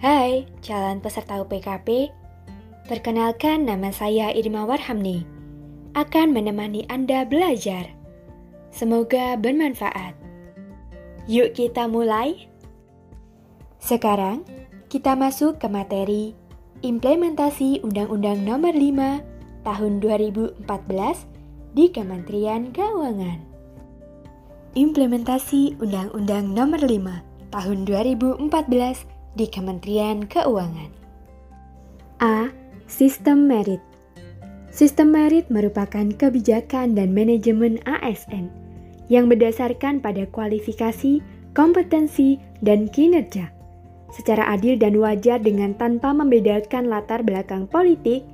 Hai, calon peserta UPKP. Perkenalkan nama saya Irma Warhamni. Akan menemani Anda belajar. Semoga bermanfaat. Yuk kita mulai. Sekarang kita masuk ke materi implementasi Undang-Undang Nomor 5 Tahun 2014 di Kementerian Keuangan. Implementasi Undang-Undang Nomor 5 Tahun 2014 di Kementerian Keuangan. A. Sistem merit Sistem merit merupakan kebijakan dan manajemen ASN yang berdasarkan pada kualifikasi, kompetensi, dan kinerja secara adil dan wajar dengan tanpa membedakan latar belakang politik,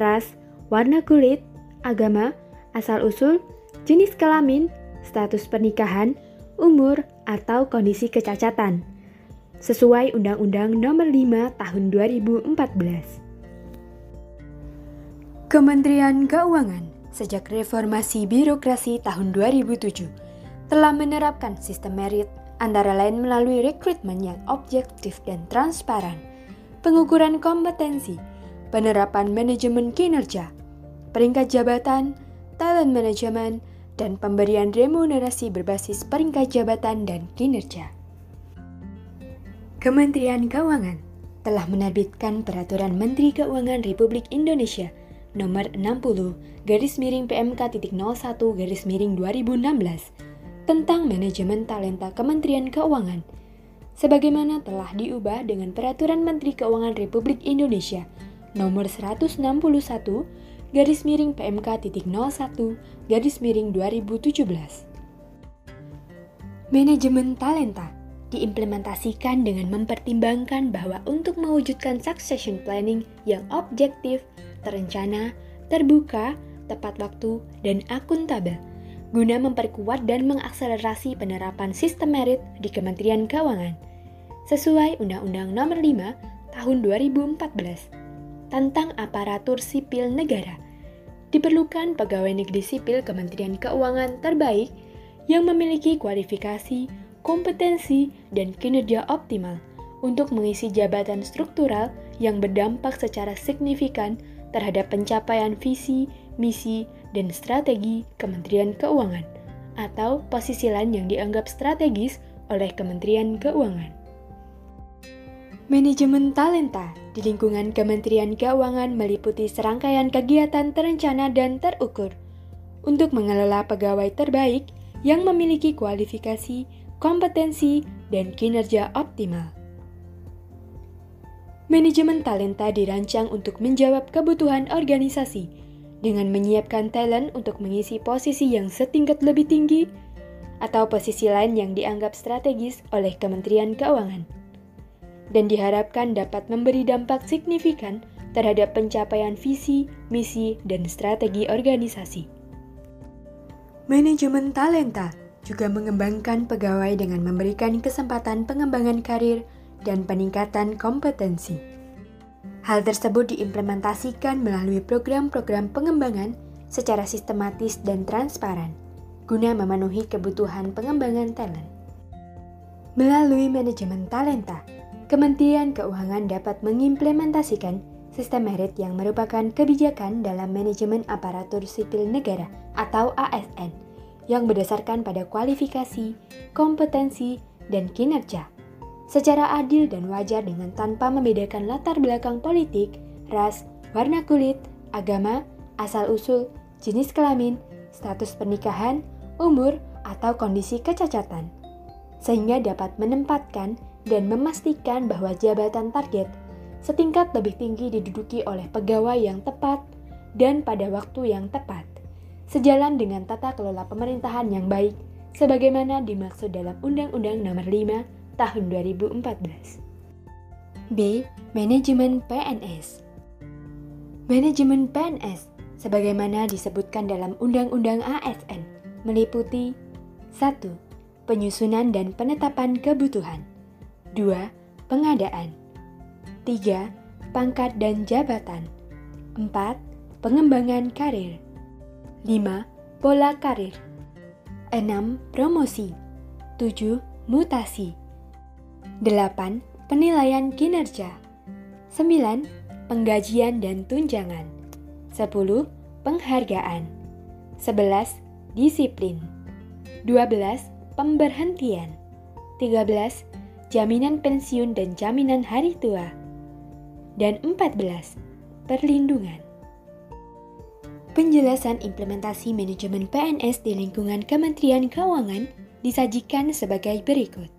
ras, warna kulit, agama, asal-usul, jenis kelamin, status pernikahan, umur, atau kondisi kecacatan sesuai Undang-Undang Nomor 5 Tahun 2014. Kementerian Keuangan sejak reformasi birokrasi tahun 2007 telah menerapkan sistem merit antara lain melalui rekrutmen yang objektif dan transparan, pengukuran kompetensi, penerapan manajemen kinerja, peringkat jabatan, talent management, dan pemberian remunerasi berbasis peringkat jabatan dan kinerja. Kementerian Keuangan telah menerbitkan Peraturan Menteri Keuangan Republik Indonesia Nomor 60 garis miring PMK titik 01 garis miring 2016 tentang manajemen talenta Kementerian Keuangan sebagaimana telah diubah dengan Peraturan Menteri Keuangan Republik Indonesia Nomor 161 garis miring PMK titik 01 garis miring 2017 Manajemen talenta diimplementasikan dengan mempertimbangkan bahwa untuk mewujudkan succession planning yang objektif, terencana, terbuka, tepat waktu, dan akuntabel, guna memperkuat dan mengakselerasi penerapan sistem merit di Kementerian Keuangan, sesuai Undang-Undang Nomor 5 Tahun 2014 tentang aparatur sipil negara. Diperlukan pegawai negeri sipil Kementerian Keuangan terbaik yang memiliki kualifikasi kompetensi, dan kinerja optimal untuk mengisi jabatan struktural yang berdampak secara signifikan terhadap pencapaian visi, misi, dan strategi Kementerian Keuangan atau posisi lain yang dianggap strategis oleh Kementerian Keuangan. Manajemen talenta di lingkungan Kementerian Keuangan meliputi serangkaian kegiatan terencana dan terukur untuk mengelola pegawai terbaik yang memiliki kualifikasi kompetensi, dan kinerja optimal. Manajemen talenta dirancang untuk menjawab kebutuhan organisasi dengan menyiapkan talent untuk mengisi posisi yang setingkat lebih tinggi atau posisi lain yang dianggap strategis oleh Kementerian Keuangan dan diharapkan dapat memberi dampak signifikan terhadap pencapaian visi, misi, dan strategi organisasi. Manajemen talenta juga mengembangkan pegawai dengan memberikan kesempatan pengembangan karir dan peningkatan kompetensi. Hal tersebut diimplementasikan melalui program-program pengembangan secara sistematis dan transparan, guna memenuhi kebutuhan pengembangan talent. Melalui manajemen talenta, Kementerian Keuangan dapat mengimplementasikan sistem merit yang merupakan kebijakan dalam manajemen aparatur sipil negara atau ASN yang berdasarkan pada kualifikasi, kompetensi, dan kinerja. Secara adil dan wajar dengan tanpa membedakan latar belakang politik, ras, warna kulit, agama, asal-usul, jenis kelamin, status pernikahan, umur, atau kondisi kecacatan, sehingga dapat menempatkan dan memastikan bahwa jabatan target setingkat lebih tinggi diduduki oleh pegawai yang tepat dan pada waktu yang tepat sejalan dengan tata kelola pemerintahan yang baik sebagaimana dimaksud dalam Undang-Undang Nomor 5 Tahun 2014. B. Manajemen PNS Manajemen PNS sebagaimana disebutkan dalam Undang-Undang ASN meliputi 1. Penyusunan dan penetapan kebutuhan 2. Pengadaan 3. Pangkat dan jabatan 4. Pengembangan karir 5. Pola karir 6. Promosi 7. Mutasi 8. Penilaian kinerja 9. Penggajian dan tunjangan 10. Penghargaan 11. Disiplin 12. Pemberhentian 13. Jaminan pensiun dan jaminan hari tua dan 14. Perlindungan Penjelasan implementasi manajemen PNS di lingkungan Kementerian Keuangan disajikan sebagai berikut.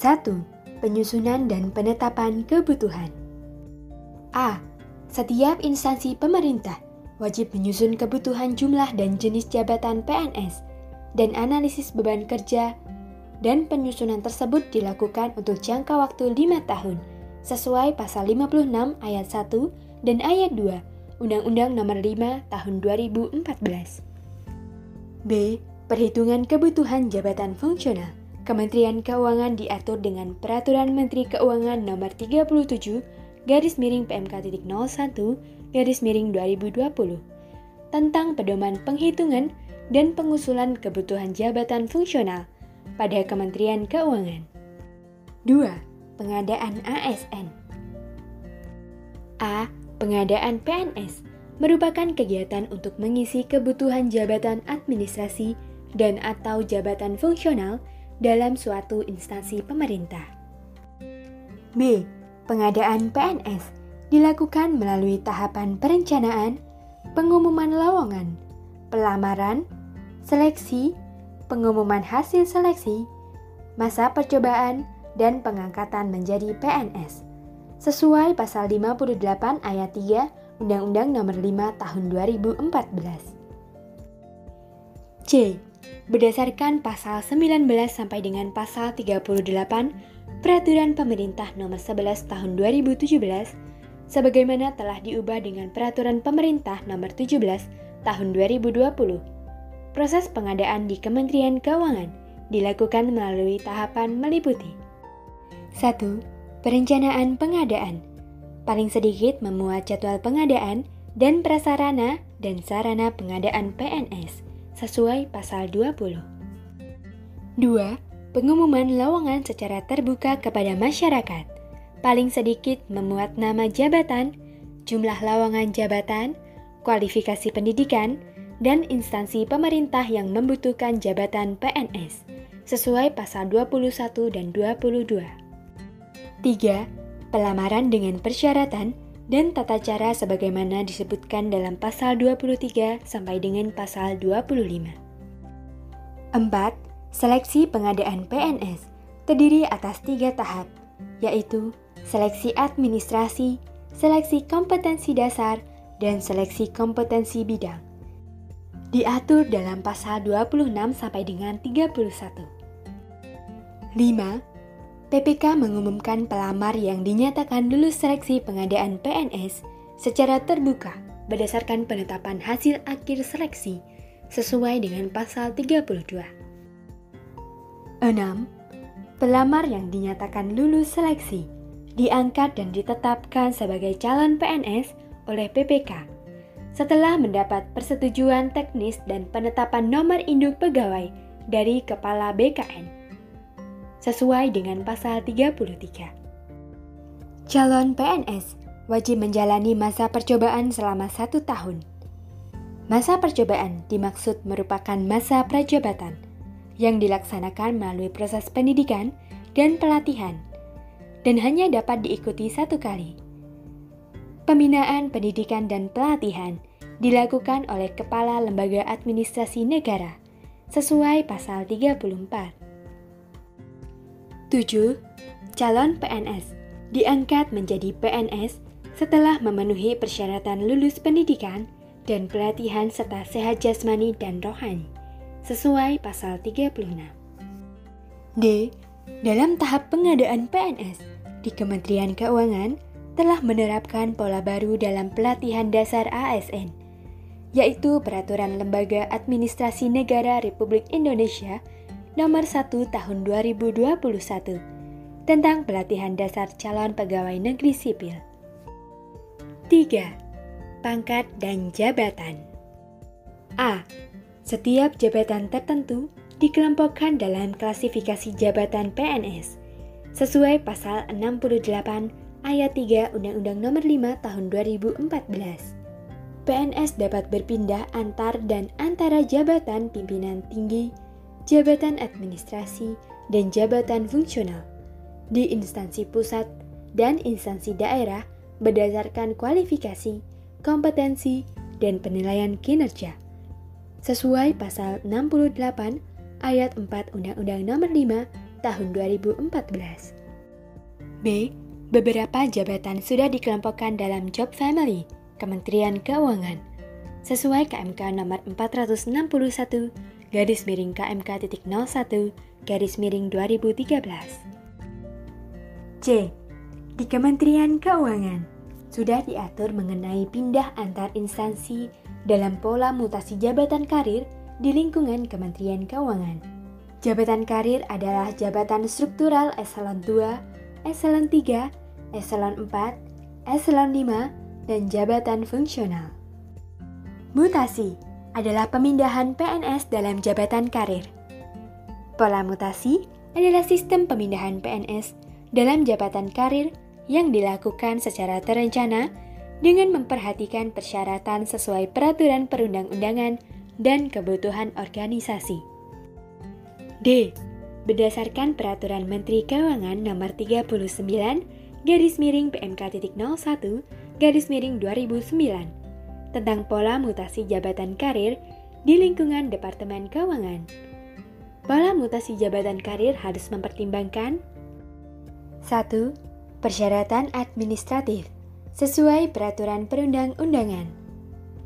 1. Penyusunan dan penetapan kebutuhan. A. Setiap instansi pemerintah wajib menyusun kebutuhan jumlah dan jenis jabatan PNS dan analisis beban kerja dan penyusunan tersebut dilakukan untuk jangka waktu 5 tahun sesuai pasal 56 ayat 1 dan ayat 2 Undang-Undang Nomor 5 Tahun 2014. B. Perhitungan kebutuhan jabatan fungsional. Kementerian Keuangan diatur dengan Peraturan Menteri Keuangan Nomor 37 garis miring PMK.01 garis miring 2020 tentang pedoman penghitungan dan pengusulan kebutuhan jabatan fungsional pada Kementerian Keuangan. 2. Pengadaan ASN A Pengadaan PNS merupakan kegiatan untuk mengisi kebutuhan jabatan administrasi dan atau jabatan fungsional dalam suatu instansi pemerintah. B. Pengadaan PNS dilakukan melalui tahapan perencanaan, pengumuman lowongan, pelamaran, seleksi, pengumuman hasil seleksi, masa percobaan, dan pengangkatan menjadi PNS sesuai pasal 58 ayat 3 Undang-Undang Nomor 5 Tahun 2014. C. Berdasarkan pasal 19 sampai dengan pasal 38 Peraturan Pemerintah Nomor 11 Tahun 2017 sebagaimana telah diubah dengan Peraturan Pemerintah Nomor 17 Tahun 2020. Proses pengadaan di Kementerian Keuangan dilakukan melalui tahapan meliputi 1 Perencanaan pengadaan paling sedikit memuat jadwal pengadaan dan prasarana dan sarana pengadaan PNS sesuai pasal 20. 2. Pengumuman lowongan secara terbuka kepada masyarakat. Paling sedikit memuat nama jabatan, jumlah lowongan jabatan, kualifikasi pendidikan, dan instansi pemerintah yang membutuhkan jabatan PNS sesuai pasal 21 dan 22. 3. Pelamaran dengan persyaratan dan tata cara sebagaimana disebutkan dalam pasal 23 sampai dengan pasal 25. 4. Seleksi pengadaan PNS terdiri atas tiga tahap, yaitu seleksi administrasi, seleksi kompetensi dasar, dan seleksi kompetensi bidang. Diatur dalam pasal 26 sampai dengan 31. 5 PPK mengumumkan pelamar yang dinyatakan lulus seleksi pengadaan PNS secara terbuka berdasarkan penetapan hasil akhir seleksi sesuai dengan pasal 32. 6. Pelamar yang dinyatakan lulus seleksi diangkat dan ditetapkan sebagai calon PNS oleh PPK setelah mendapat persetujuan teknis dan penetapan nomor induk pegawai dari Kepala BKN sesuai dengan pasal 33. Calon PNS wajib menjalani masa percobaan selama satu tahun. Masa percobaan dimaksud merupakan masa prajabatan yang dilaksanakan melalui proses pendidikan dan pelatihan dan hanya dapat diikuti satu kali. Pembinaan pendidikan dan pelatihan dilakukan oleh Kepala Lembaga Administrasi Negara sesuai pasal 34. 7. Calon PNS diangkat menjadi PNS setelah memenuhi persyaratan lulus pendidikan dan pelatihan serta sehat jasmani dan rohani, sesuai pasal 36. D. Dalam tahap pengadaan PNS, di Kementerian Keuangan telah menerapkan pola baru dalam pelatihan dasar ASN, yaitu Peraturan Lembaga Administrasi Negara Republik Indonesia nomor 1 tahun 2021 tentang pelatihan dasar calon pegawai negeri sipil. 3. Pangkat dan jabatan. A. Setiap jabatan tertentu dikelompokkan dalam klasifikasi jabatan PNS sesuai pasal 68 ayat 3 Undang-Undang Nomor 5 Tahun 2014. PNS dapat berpindah antar dan antara jabatan pimpinan tinggi, jabatan administrasi, dan jabatan fungsional di instansi pusat dan instansi daerah berdasarkan kualifikasi, kompetensi, dan penilaian kinerja. Sesuai pasal 68 ayat 4 Undang-Undang Nomor 5 Tahun 2014. B. Beberapa jabatan sudah dikelompokkan dalam job family Kementerian Keuangan sesuai KMK nomor 461 garis miring KMK titik 01 garis miring 2013. C. Di Kementerian Keuangan sudah diatur mengenai pindah antar instansi dalam pola mutasi jabatan karir di lingkungan Kementerian Keuangan. Jabatan karir adalah jabatan struktural eselon 2, eselon 3, eselon 4, eselon 5, dan jabatan fungsional. Mutasi adalah pemindahan PNS dalam jabatan karir. Pola mutasi adalah sistem pemindahan PNS dalam jabatan karir yang dilakukan secara terencana dengan memperhatikan persyaratan sesuai peraturan perundang-undangan dan kebutuhan organisasi. D. Berdasarkan Peraturan Menteri Keuangan Nomor 39 garis miring PMK.01 garis miring 2009 tentang pola mutasi jabatan karir di lingkungan Departemen Keuangan. Pola mutasi jabatan karir harus mempertimbangkan 1. Persyaratan administratif sesuai peraturan perundang-undangan.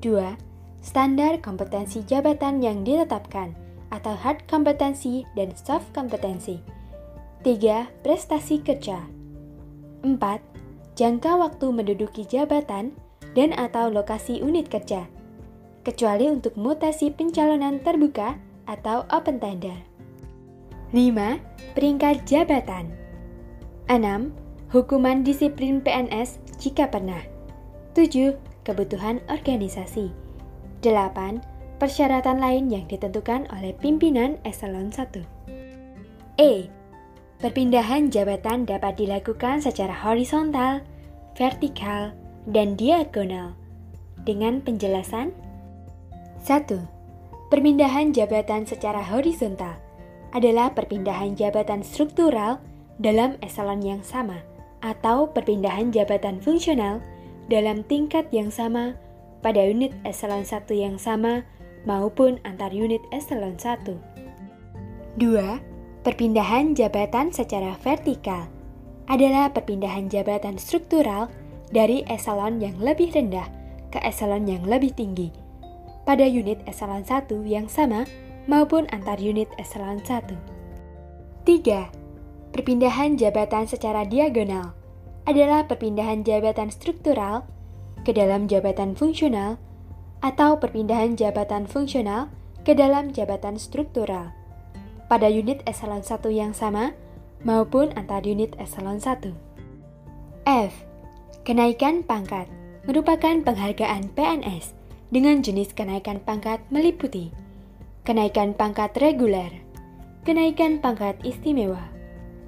2. Standar kompetensi jabatan yang ditetapkan atau hard kompetensi dan soft kompetensi. 3. Prestasi kerja. 4. Jangka waktu menduduki jabatan dan atau lokasi unit kerja, kecuali untuk mutasi pencalonan terbuka atau open tender. 5. Peringkat jabatan. 6. Hukuman disiplin PNS jika pernah. 7. Kebutuhan organisasi. 8. Persyaratan lain yang ditentukan oleh pimpinan eselon 1. E. Perpindahan jabatan dapat dilakukan secara horizontal, vertikal, dan diagonal. Dengan penjelasan 1. Perpindahan jabatan secara horizontal adalah perpindahan jabatan struktural dalam eselon yang sama atau perpindahan jabatan fungsional dalam tingkat yang sama pada unit eselon 1 yang sama maupun antar unit eselon 1. 2. Perpindahan jabatan secara vertikal adalah perpindahan jabatan struktural dari eselon yang lebih rendah ke eselon yang lebih tinggi pada unit eselon 1 yang sama maupun antar unit eselon 1. 3 Perpindahan jabatan secara diagonal adalah perpindahan jabatan struktural ke dalam jabatan fungsional atau perpindahan jabatan fungsional ke dalam jabatan struktural pada unit eselon 1 yang sama maupun antar unit eselon 1. F. Kenaikan pangkat merupakan penghargaan PNS dengan jenis kenaikan pangkat meliputi kenaikan pangkat reguler, kenaikan pangkat istimewa,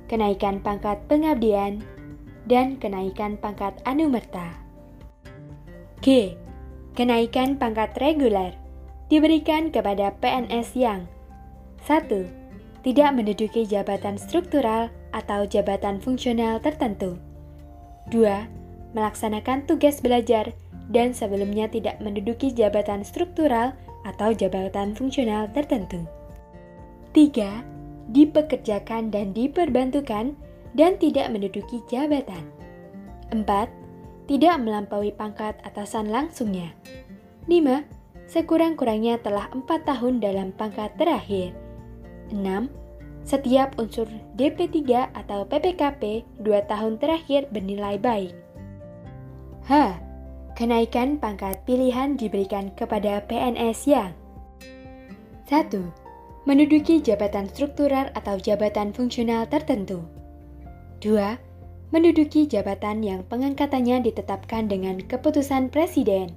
kenaikan pangkat pengabdian, dan kenaikan pangkat anumerta. G. Kenaikan pangkat reguler diberikan kepada PNS yang 1. Tidak menduduki jabatan struktural atau jabatan fungsional tertentu. 2. Melaksanakan tugas belajar dan sebelumnya tidak menduduki jabatan struktural atau jabatan fungsional tertentu. 3 dipekerjakan dan diperbantukan dan tidak menduduki jabatan. 4. Tidak melampaui pangkat atasan langsungnya. 5. Sekurang-kurangnya telah 4 tahun dalam pangkat terakhir. 6. Setiap unsur DP3 atau PPKP 2 tahun terakhir bernilai baik. H. Kenaikan pangkat pilihan diberikan kepada PNS yang 1 menduduki jabatan struktural atau jabatan fungsional tertentu. 2. Menduduki jabatan yang pengangkatannya ditetapkan dengan keputusan presiden.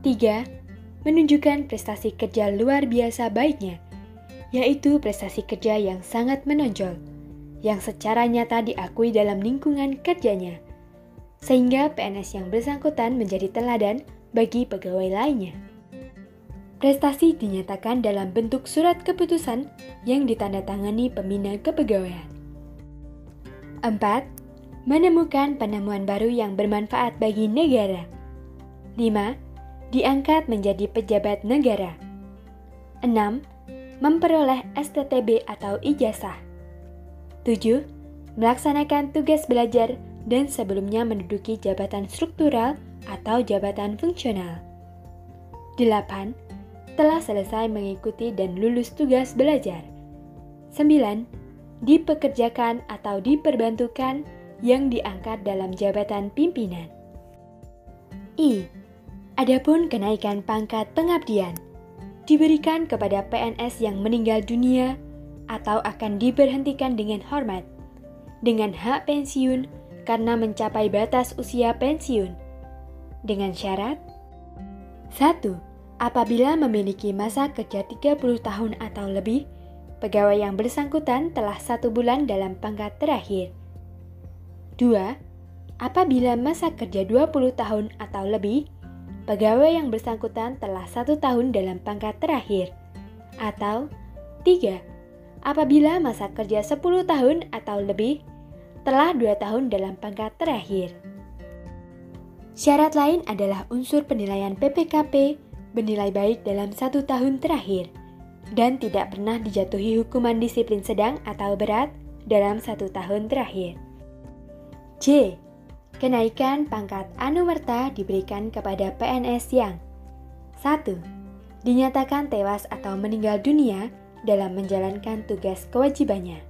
3. Menunjukkan prestasi kerja luar biasa baiknya, yaitu prestasi kerja yang sangat menonjol, yang secara nyata diakui dalam lingkungan kerjanya, sehingga PNS yang bersangkutan menjadi teladan bagi pegawai lainnya. Prestasi dinyatakan dalam bentuk surat keputusan yang ditandatangani pembina kepegawaian. 4. Menemukan penemuan baru yang bermanfaat bagi negara. 5. Diangkat menjadi pejabat negara. 6. Memperoleh STTB atau ijazah. 7. Melaksanakan tugas belajar dan sebelumnya menduduki jabatan struktural atau jabatan fungsional. 8 telah selesai mengikuti dan lulus tugas belajar. 9. Dipekerjakan atau diperbantukan yang diangkat dalam jabatan pimpinan. I. Adapun kenaikan pangkat pengabdian diberikan kepada PNS yang meninggal dunia atau akan diberhentikan dengan hormat dengan hak pensiun karena mencapai batas usia pensiun dengan syarat 1 Apabila memiliki masa kerja 30 tahun atau lebih, pegawai yang bersangkutan telah satu bulan dalam pangkat terakhir. 2. Apabila masa kerja 20 tahun atau lebih, pegawai yang bersangkutan telah satu tahun dalam pangkat terakhir. Atau 3. Apabila masa kerja 10 tahun atau lebih, telah dua tahun dalam pangkat terakhir. Syarat lain adalah unsur penilaian PPKP bernilai baik dalam satu tahun terakhir dan tidak pernah dijatuhi hukuman disiplin sedang atau berat dalam satu tahun terakhir. J. Kenaikan pangkat anumerta diberikan kepada PNS yang 1. Dinyatakan tewas atau meninggal dunia dalam menjalankan tugas kewajibannya.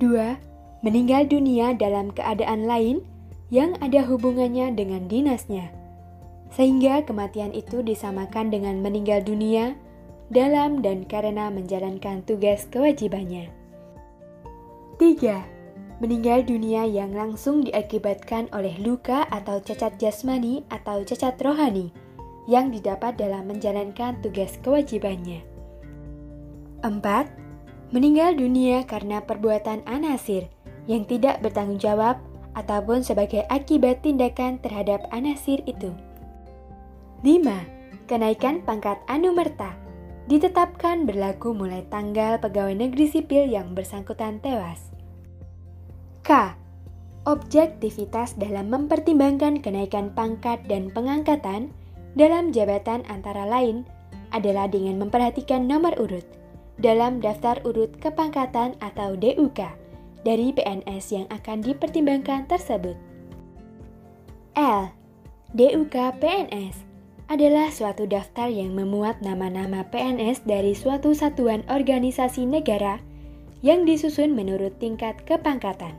2. Meninggal dunia dalam keadaan lain yang ada hubungannya dengan dinasnya sehingga kematian itu disamakan dengan meninggal dunia dalam dan karena menjalankan tugas kewajibannya. 3. Meninggal dunia yang langsung diakibatkan oleh luka atau cacat jasmani atau cacat rohani yang didapat dalam menjalankan tugas kewajibannya. 4. Meninggal dunia karena perbuatan anasir yang tidak bertanggung jawab ataupun sebagai akibat tindakan terhadap anasir itu. 5. Kenaikan pangkat anumerta ditetapkan berlaku mulai tanggal pegawai negeri sipil yang bersangkutan tewas. K. Objektivitas dalam mempertimbangkan kenaikan pangkat dan pengangkatan dalam jabatan antara lain adalah dengan memperhatikan nomor urut dalam daftar urut kepangkatan atau DUK dari PNS yang akan dipertimbangkan tersebut. L. DUK PNS adalah suatu daftar yang memuat nama-nama PNS dari suatu satuan organisasi negara yang disusun menurut tingkat kepangkatan.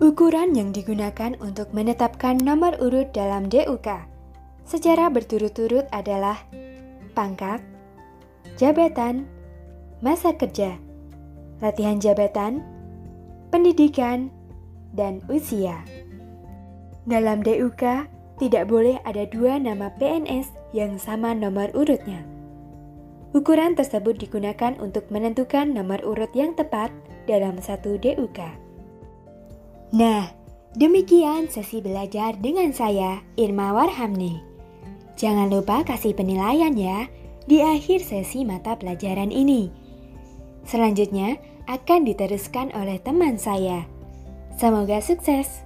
Ukuran yang digunakan untuk menetapkan nomor urut dalam DUK secara berturut-turut adalah pangkat, jabatan, masa kerja, latihan jabatan, pendidikan, dan usia. Dalam DUK, tidak boleh ada dua nama PNS yang sama nomor urutnya. Ukuran tersebut digunakan untuk menentukan nomor urut yang tepat dalam satu DUK. Nah, demikian sesi belajar dengan saya, Irma Warhamni. Jangan lupa kasih penilaian ya di akhir sesi mata pelajaran ini. Selanjutnya akan diteruskan oleh teman saya. Semoga sukses.